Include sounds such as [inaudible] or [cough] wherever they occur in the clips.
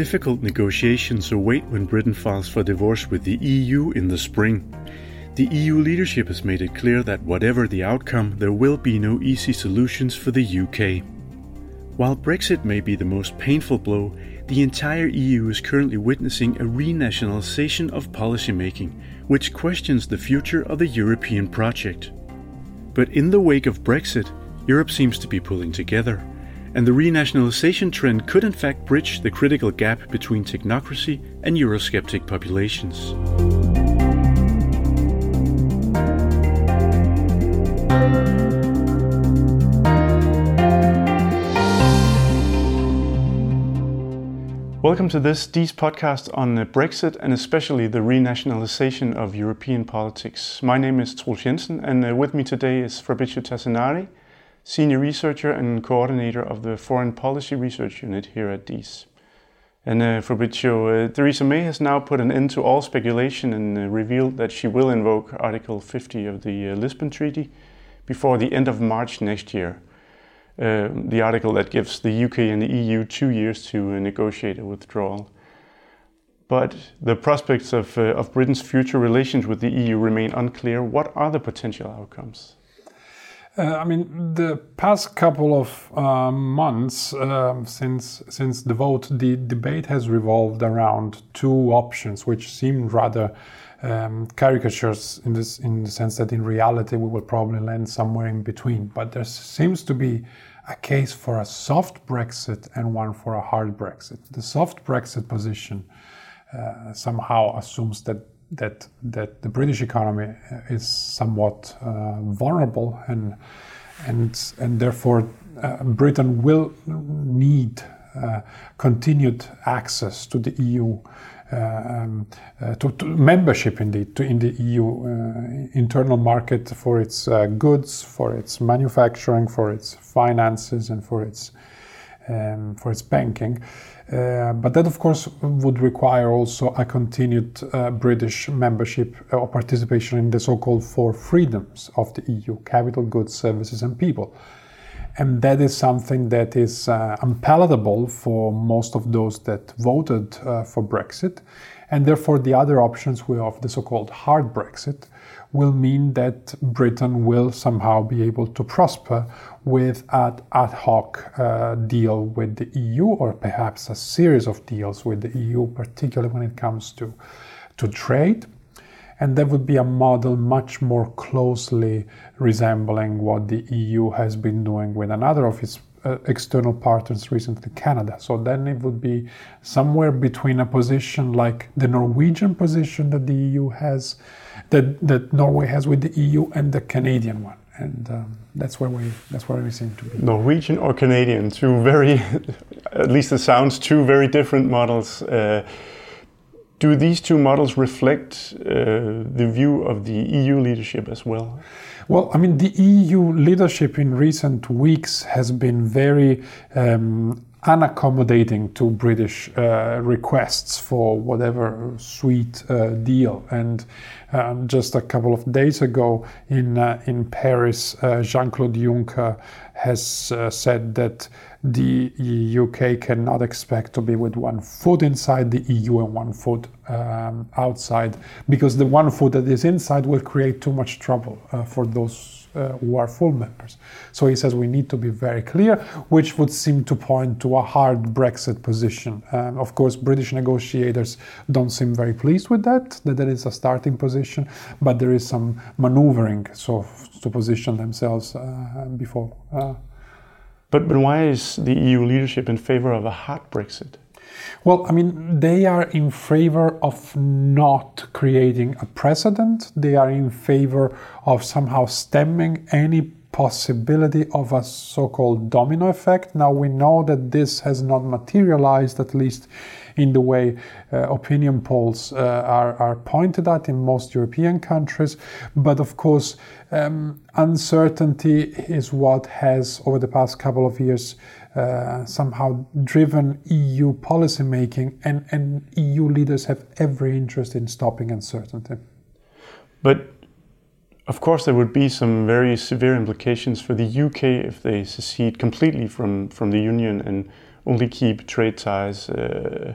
difficult negotiations await when Britain files for divorce with the EU in the spring. The EU leadership has made it clear that whatever the outcome, there will be no easy solutions for the UK. While Brexit may be the most painful blow, the entire EU is currently witnessing a renationalisation of policymaking, which questions the future of the European project. But in the wake of Brexit, Europe seems to be pulling together, and the renationalisation trend could in fact bridge the critical gap between technocracy and Eurosceptic populations. Welcome to this DIIS podcast on Brexit and especially the renationalization of European politics. My name is Troels Jensen and uh, with me today is Fabrizio Tassinari, Senior Researcher and Coordinator of the Foreign Policy Research Unit here at DIIS. And uh, Fabrizio, uh, Theresa May has now put an end to all speculation and uh, revealed that she will invoke Article 50 of the uh, Lisbon Treaty before the end of March next year. Uh, the article that gives the UK and the EU two years to uh, negotiate a withdrawal. But the prospects of, of Britain's future relations with the EU remain unclear. What are the potential outcomes? Uh, I mean, the past couple of uh, months um, since since the vote, the debate has revolved around two options, which seemed rather um, caricatures in this in the sense that in reality we will probably land somewhere in between. But there seems to be a case for a soft Brexit and one for a hard Brexit. The soft Brexit position uh, somehow assumes that that that the British economy is somewhat uh, vulnerable and and and therefore uh, Britain will need uh, continued access to the EU uh, um, uh, to, to, membership indeed to in the EU uh, internal market for its goods, for its manufacturing, for its finances, and for its um, for its banking. Uh, but that, of course, would require also a continued uh, British membership or participation in the so called four freedoms of the EU capital, goods, services, and people. And that is something that is uh, unpalatable for most of those that voted uh, for Brexit. And therefore, the other options were of the so called hard Brexit will mean that Britain will somehow be able to prosper with an ad hoc uh, deal with the EU or perhaps a series of deals with the EU, particularly when it comes to, to trade and that would be a model much more closely resembling what the EU has been doing with another of its uh, external partners recently, Canada. So then it would be somewhere between a position like the Norwegian position that the EU has, that, that Norway has with the EU, and the Canadian one. And um, that's where we that's where we seem to be. Norwegian or Canadian, two very, [laughs] at least it sounds two very different models. Uh, do these two models reflect uh, the view of the EU leadership as well? Well, I mean, the EU leadership in recent weeks has been very um, unaccommodating to British uh, requests for whatever sweet uh, deal. And um, just a couple of days ago in uh, in Paris, uh, Jean-Claude Juncker has uh, said that the UK cannot expect to be with one foot inside the EU and one foot um, outside, because the one foot that is inside will create too much trouble uh, for those uh, who are full members. So he says we need to be very clear, which would seem to point to a hard Brexit position. Um, of course, British negotiators don't seem very pleased with that, that that is a starting position, but there is some maneuvering so to position themselves uh, before. Uh, but, but why is the EU leadership in favor of a hard Brexit? Well, I mean, they are in favor of not creating a precedent. They are in favor of somehow stemming any possibility of a so called domino effect. Now, we know that this has not materialized, at least in the way uh, opinion polls uh, are, are pointed at in most European countries. But of course, um, uncertainty is what has, over the past couple of years, uh, somehow driven EU policymaking, and, and EU leaders have every interest in stopping uncertainty. But of course, there would be some very severe implications for the UK if they secede completely from, from the Union and only keep trade ties uh,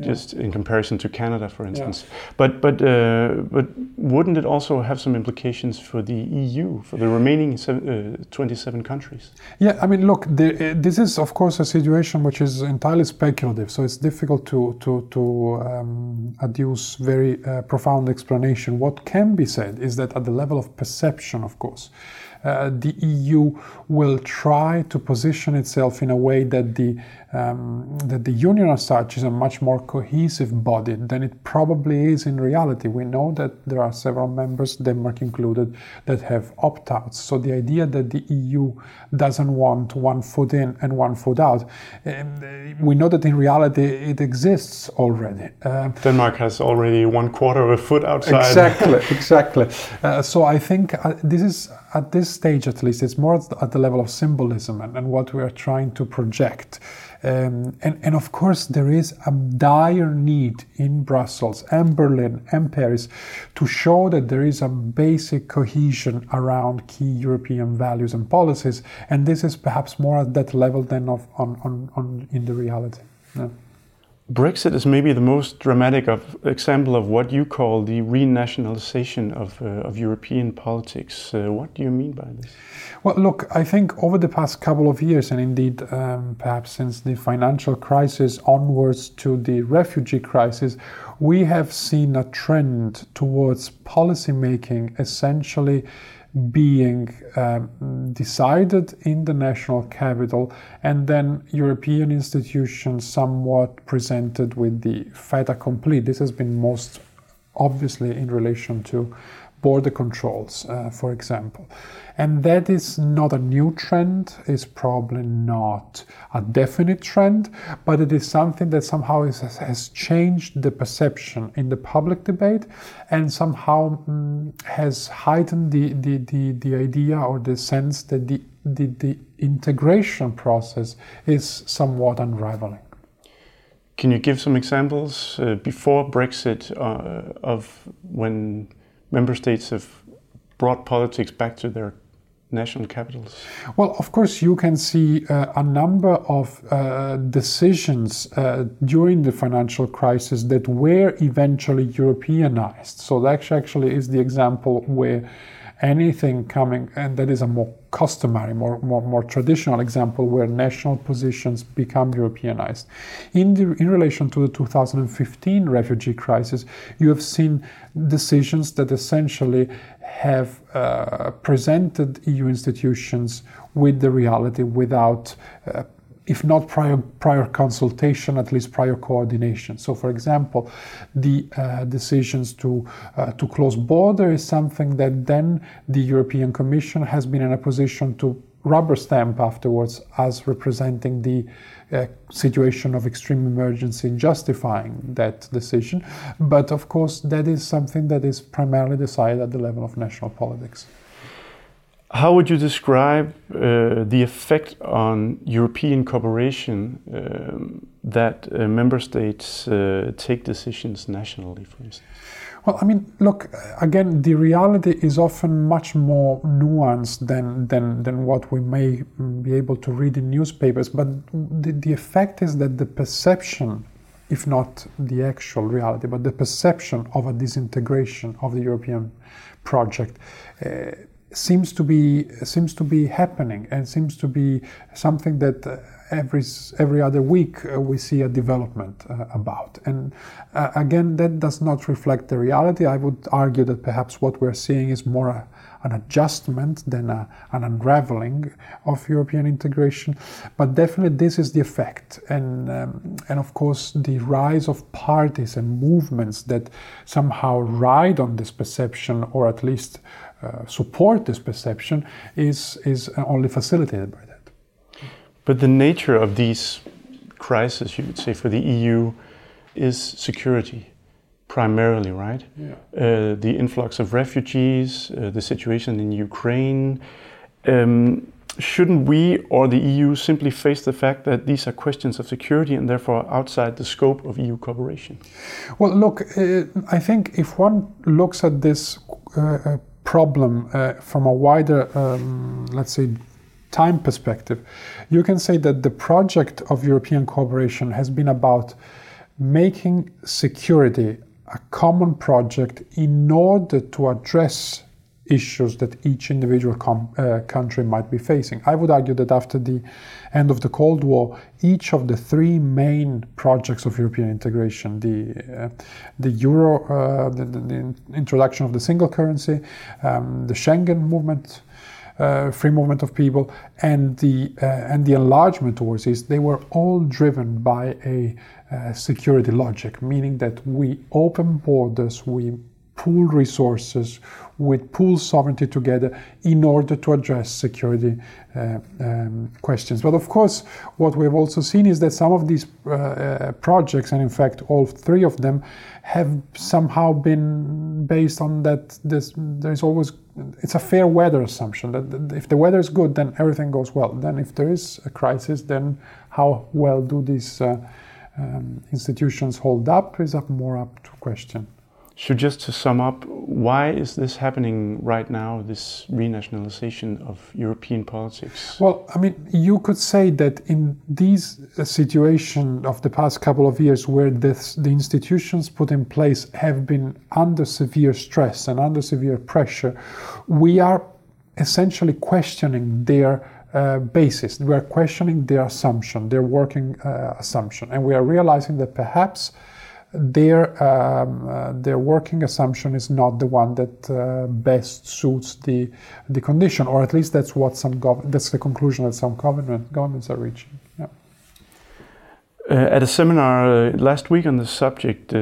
just in comparison to Canada, for instance. Yeah. But but uh, but wouldn't it also have some implications for the EU, for the remaining seven, uh, 27 countries? Yeah, I mean, look, the, uh, this is of course a situation which is entirely speculative, so it's difficult to to to um, adduce very uh, profound explanation. What can be said is that at the level of perception, of course uh, the EU will try to position itself in a way that the um, that the union as such is a much more cohesive body than it probably is in reality. We know that there are several members, Denmark included, that have opt-outs. So the idea that the EU doesn't want one foot in and one foot out, um, we know that in reality it exists already. Uh, Denmark has already one quarter of a foot outside. Exactly, [laughs] exactly. Uh, so I think uh, this is at this stage at least, it's more at the level of symbolism and, and what we are trying to project. Um, and, and, of course, there is a dire need in Brussels and Berlin and Paris to show that there is a basic cohesion around key European values and policies. And this is perhaps more at that level than of, on, on, on in the reality. Yeah. Brexit is maybe the most dramatic of, example of what you call the renationalization of, uh, of European politics. Uh, what do you mean by this? Well, look, I think over the past couple of years, and indeed um, perhaps since the financial crisis onwards to the refugee crisis, we have seen a trend towards policymaking essentially being um, decided in the national capital and then European institutions somewhat presented with the fait accompli. This has been most obviously in relation to border controls, uh, for example. And that is not a new trend, it's probably not a definite trend, but it is something that somehow is, has changed the perception in the public debate and somehow um, has heightened the, the, the, the idea or the sense that the, the, the integration process is somewhat unraveling. Can you give some examples uh, before Brexit uh, of when member states have brought politics back to their national capitals? Well, of course, you can see uh, a number of uh, decisions uh, during the financial crisis that were eventually Europeanized. So that actually is the example where anything coming, and that is a more customary, more, more, more traditional example where national positions become Europeanized. In, the, in relation to the 2015 refugee crisis, you have seen decisions that essentially have uh, presented EU institutions with the reality without uh, if not prior, prior consultation, at least prior coordination. So, for example, the uh, decisions to, uh, to close border is something that then the European Commission has been in a position to rubber stamp afterwards as representing the uh, situation of extreme emergency and justifying that decision. But of course, that is something that is primarily decided at the level of national politics. How would you describe uh, the effect on European cooperation um, that uh, member states uh, take decisions nationally, for instance? Well, I mean, look, again, the reality is often much more nuanced than, than, than what we may be able to read in newspapers. But the, the effect is that the perception, if not the actual reality, but the perception of a disintegration of the European project uh, seems to be seems to be happening and seems to be something that uh, every every other week uh, we see a development uh, about. And uh, again that does not reflect the reality. I would argue that perhaps what we're seeing is more a, an adjustment than a, an unraveling of European integration, but definitely this is the effect, and um, and of course the rise of parties and movements that somehow ride on this perception, or at least uh, support this perception is, is only facilitated by that. But the nature of these crises, you would say, for the EU is security primarily, right? Yeah. Uh, the influx of refugees, uh, the situation in Ukraine. Um, shouldn't we or the EU simply face the fact that these are questions of security and therefore outside the scope of EU cooperation? Well, look, uh, I think if one looks at this uh, uh problem uh, from a wider, um, let's say, time perspective, you can say that the project of European cooperation has been about making security a common project in order to address issues that each individual com- uh, country might be facing. I would argue that after the end of the Cold War, each of the three main projects of European integration the, uh, the euro, uh, the, the, the, introduction of the single currency, um, the Schengen movement. Uh, free movement of people and the uh, and the enlargement towards this, they were all driven by a uh, security logic, meaning that we open borders, we pool resources with pool sovereignty together in order to address security uh, um, questions. But of course, what we've also seen is that some of these uh, uh, projects, and in fact, all three of them, have somehow been based on that this, there's always it's a fair weather assumption that if the weather is good, then everything goes well. Then, if there is a crisis, then how well do these uh, um, institutions hold up is up more up to question. So, just to sum up, why is this happening right now, this renationalization of European politics? Well, I mean, you could say that in these uh, situation of the past couple of years where this, the institutions put in place have been under severe stress and under severe pressure, we are essentially questioning their uh, basis. We are questioning their assumption, their working uh, assumption, and we are realizing that perhaps their um, uh, their working assumption is not the one that uh, best suits the the condition, or at least that's what some gov- that's the conclusion that some government governments are reaching. Yeah. Uh, at a seminar uh, last week on the subject, uh,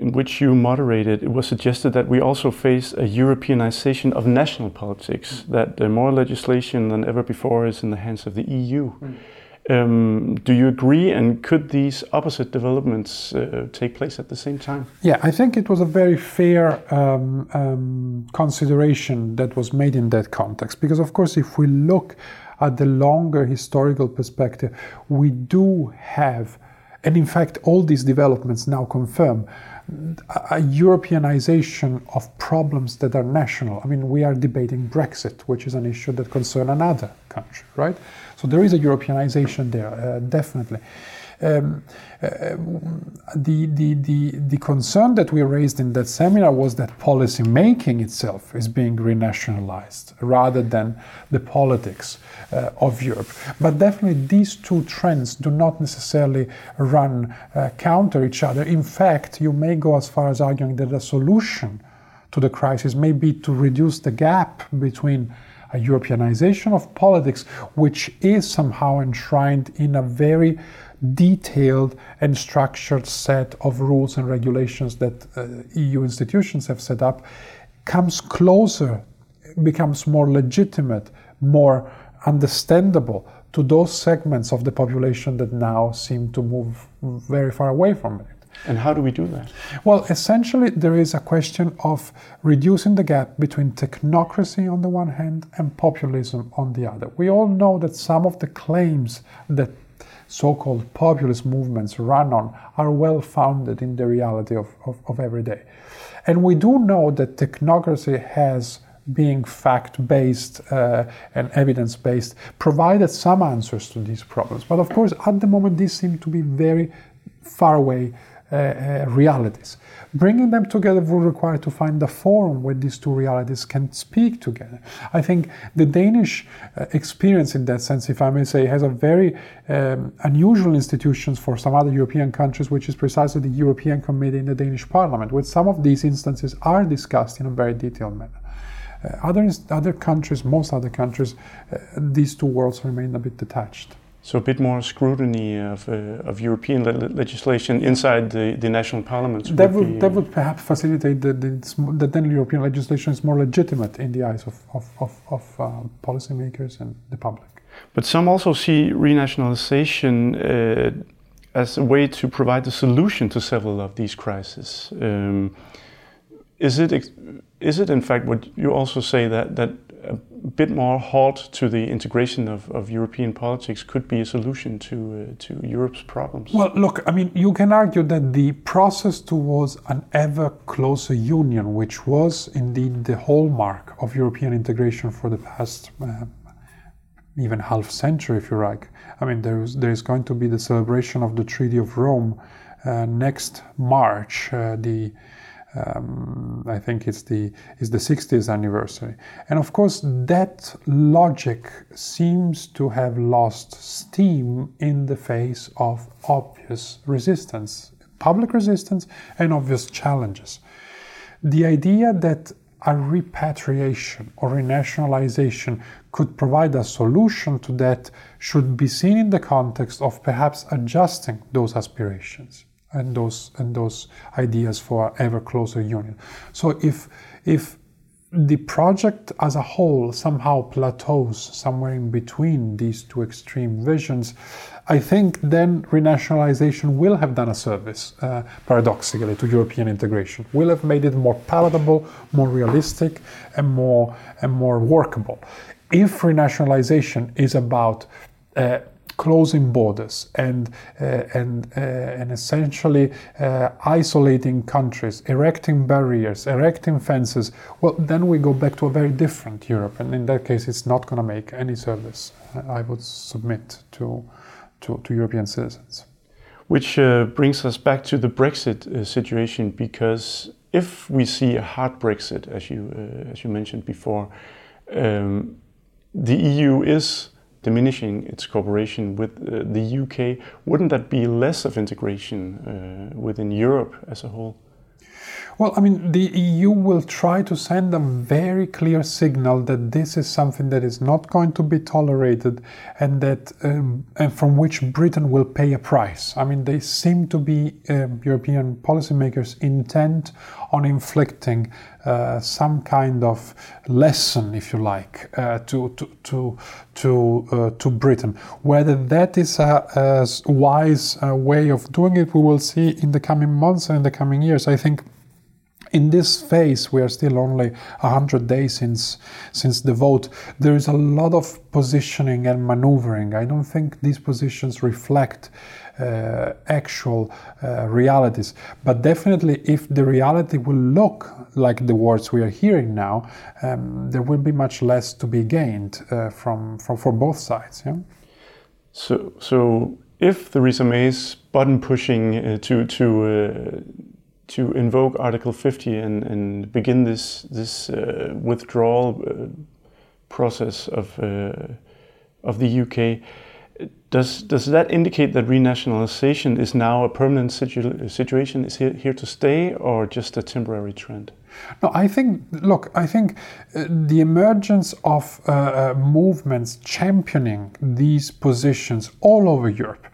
in which you moderated, it was suggested that we also face a Europeanization of national politics, mm. that more legislation than ever before is in the hands of the EU. Mm. Um, do you agree? And could these opposite developments uh, take place at the same time? Yeah, I think it was a very fair um, um, consideration that was made in that context. Because, of course, if we look at the longer historical perspective, we do have, and in fact, all these developments now confirm a Europeanization of problems that are national. I mean, we are debating Brexit, which is an issue that concerns another country, right? So there is a Europeanization there, uh, definitely. Um, uh, the, the, the, the concern that we raised in that seminar was that policy making itself is being renationalized rather than the politics uh, of Europe. But definitely, these two trends do not necessarily run uh, counter each other. In fact, you may go as far as arguing that the solution to the crisis may be to reduce the gap between a Europeanization of politics, which is somehow enshrined in a very detailed and structured set of rules and regulations that uh, EU institutions have set up, comes closer, becomes more legitimate, more understandable to those segments of the population that now seem to move very far away from it. And how do we do that? Well, essentially, there is a question of reducing the gap between technocracy on the one hand and populism on the other. We all know that some of the claims that so called populist movements run on are well founded in the reality of, of, of every day. And we do know that technocracy has being fact based uh, and evidence based, provided some answers to these problems. But of course, at the moment, these seem to be very far away realities. Bringing them together will require to find a forum where these two realities can speak together. I think the Danish uh, experience in that sense, if I may say, has a very um, unusual institutions for some other European countries, which is precisely the European Committee in the Danish Parliament, where some of these instances are discussed in a very detailed manner. Uh, other, other countries, most other countries, uh, these two worlds remain a bit detached. So a bit more scrutiny of, uh, of European le legislation inside the, the national parliaments. That would, would that would perhaps facilitate that, the, then European legislation is more legitimate in the eyes of, of, of, of uh, policymakers and the public. But some also see renationalization uh, as a way to provide a solution to several of these crises. Um, is it is it in fact what you also say that that bit more halt to the integration of, of European politics could be a solution to uh, to Europe's problems. Well, look, I mean, you can argue that the process towards an ever closer union, which was indeed the hallmark of European integration for the past uh, even half century, if you like. I mean, there's there's going to be the celebration of the Treaty of Rome uh, next March, uh, the um, I think it's the is the 60th anniversary, and of course that logic seems to have lost steam in the face of obvious resistance, public resistance, and obvious challenges. The idea that a repatriation or renationalization could provide a solution to that should be seen in the context of perhaps adjusting those aspirations and those and those ideas for ever closer union. So if if the project as a whole somehow plateaus somewhere in between these two extreme visions, I think then renationalization will have done a service, uh, paradoxically, to European integration. Will have made it more palatable, more realistic, and more and more workable. If renationalization is about uh, closing borders and uh, and uh, and essentially uh, isolating countries, erecting barriers, erecting fences. Well, then we go back to a very different Europe, and in that case, it's not going to make any service. I would submit to to, to European citizens. Which uh, brings us back to the Brexit uh, situation, because if we see a hard Brexit, as you uh, as you mentioned before, um, the EU is diminishing its cooperation with uh, the UK, wouldn't that be less of integration uh, within Europe as a whole? Well, I mean, the EU will try to send a very clear signal that this is something that is not going to be tolerated, and that um, and from which Britain will pay a price. I mean, they seem to be uh, European policymakers intent on inflicting uh, some kind of lesson, if you like, uh, to to to to, uh, to Britain. Whether that is a, a wise uh, way of doing it, we will see in the coming months and in the coming years. I think in this phase, we are still only 100 days since, since the vote. There is a lot of positioning and maneuvering. I don't think these positions reflect uh, actual uh, realities. But definitely, if the reality will look like the words we are hearing now, um, there will be much less to be gained uh, from, from for both sides. Yeah? So, so if Theresa May's button pushing uh, to to uh, to invoke Article 50 and, and begin this this uh, withdrawal uh, process of uh, of the UK. Does does that indicate that renationalization is now a permanent situ situation, is here, here to stay, or just a temporary trend? No, I think, look, I think uh, the emergence of uh, uh, movements championing these positions all over Europe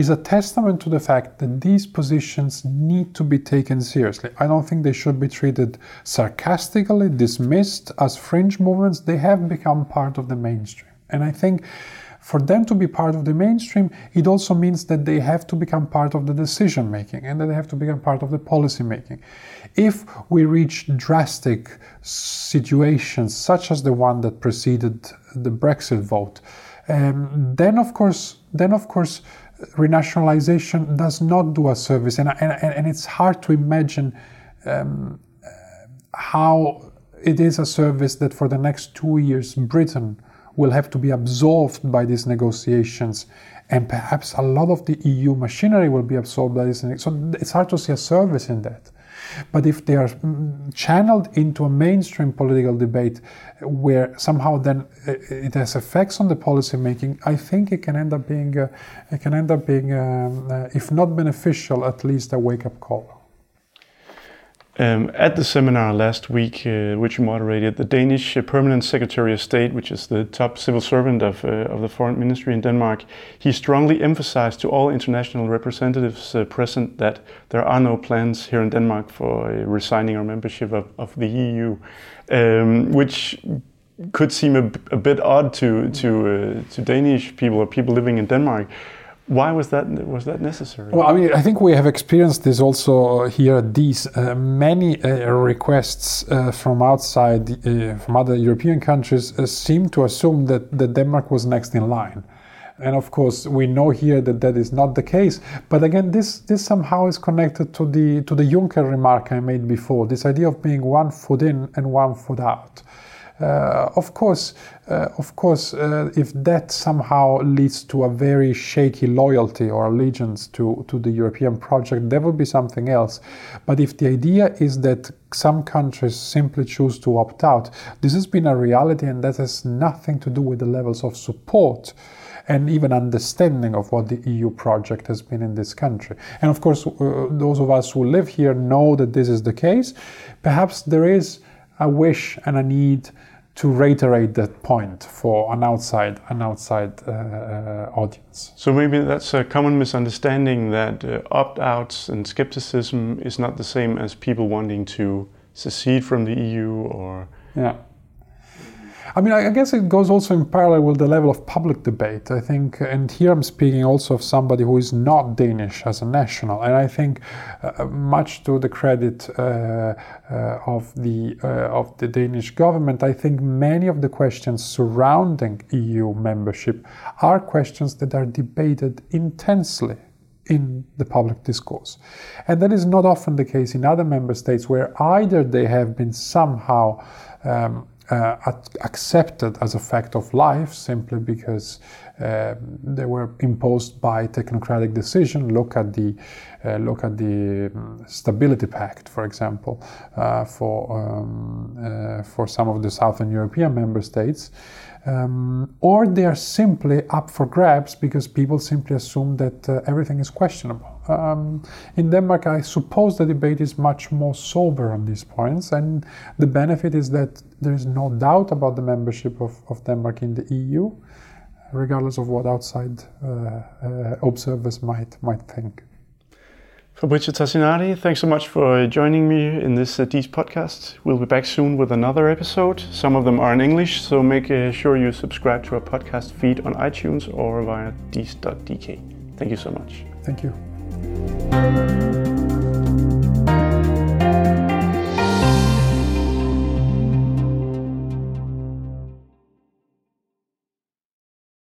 is a testament to the fact that these positions need to be taken seriously. I don't think they should be treated sarcastically, dismissed as fringe movements. They have become part of the mainstream. And I think for them to be part of the mainstream, it also means that they have to become part of the decision making and that they have to become part of the policy making. If we reach drastic situations such as the one that preceded the Brexit vote, um, then of course, then of course, renationalization does not do a service, and and, and it's hard to imagine um, how it is a service that for the next two years Britain will have to be absorbed by these negotiations, and perhaps a lot of the EU machinery will be absorbed by this. So it's hard to see a service in that. But if they are mm, channeled into a mainstream political debate where somehow then uh, it has effects on the policy making, I think it can end up being, uh, it can end up being, um, uh, if not beneficial, at least a wake up call. Um, at the seminar last week, uh, which you moderated, the Danish uh, Permanent Secretary of State, which is the top civil servant of, uh, of the Foreign Ministry in Denmark, he strongly emphasized to all international representatives uh, present that there are no plans here in Denmark for uh, resigning our membership of, of the EU, um, which could seem a, a, bit odd to to uh, to Danish people or people living in Denmark. Why was that was that necessary? Well, I mean, I think we have experienced this also here at DIIS uh, many uh, requests uh, from outside, uh, from other European countries, uh, seem to assume that, that Denmark was next in line. And of course, we know here that that is not the case. But again, this this somehow is connected to the to the Juncker remark I made before. This idea of being one foot in and one foot out. Uh, of course, uh, of course, uh, if that somehow leads to a very shaky loyalty or allegiance to, to the European project, there will be something else. But if the idea is that some countries simply choose to opt out, this has been a reality and that has nothing to do with the levels of support and even understanding of what the EU project has been in this country. And of course, uh, those of us who live here know that this is the case. Perhaps there is a wish and a need to reiterate that point for an outside an outside uh, uh, audience. So maybe that's a common misunderstanding that uh, opt-outs and skepticism is not the same as people wanting to secede from the EU or yeah. I mean, I guess it goes also in parallel with the level of public debate. I think, and here I'm speaking also of somebody who is not Danish as a national, and I think, uh, much to the credit uh, uh, of the uh, of the Danish government, I think many of the questions surrounding EU membership are questions that are debated intensely in the public discourse. And that is not often the case in other member states where either they have been somehow um, uh, accepted as a fact of life simply because uh, they were imposed by technocratic decision. Look at the uh, look at the um, Stability Pact, for example, uh, for um, uh, for some of the Southern European member states um, or they are simply up for grabs because people simply assume that uh, everything is questionable. Um, in Denmark, I suppose the debate is much more sober on these points, and the benefit is that there is no doubt about the membership of, of Denmark in the EU, regardless of what outside uh, uh, observers might might think. Fabrizio Tassinari, thanks so much for joining me in this uh, podcast. We'll be back soon with another episode. Some of them are in English, so make uh, sure you subscribe to our podcast feed on iTunes or via diis.dk. Thank you so much. Thank you.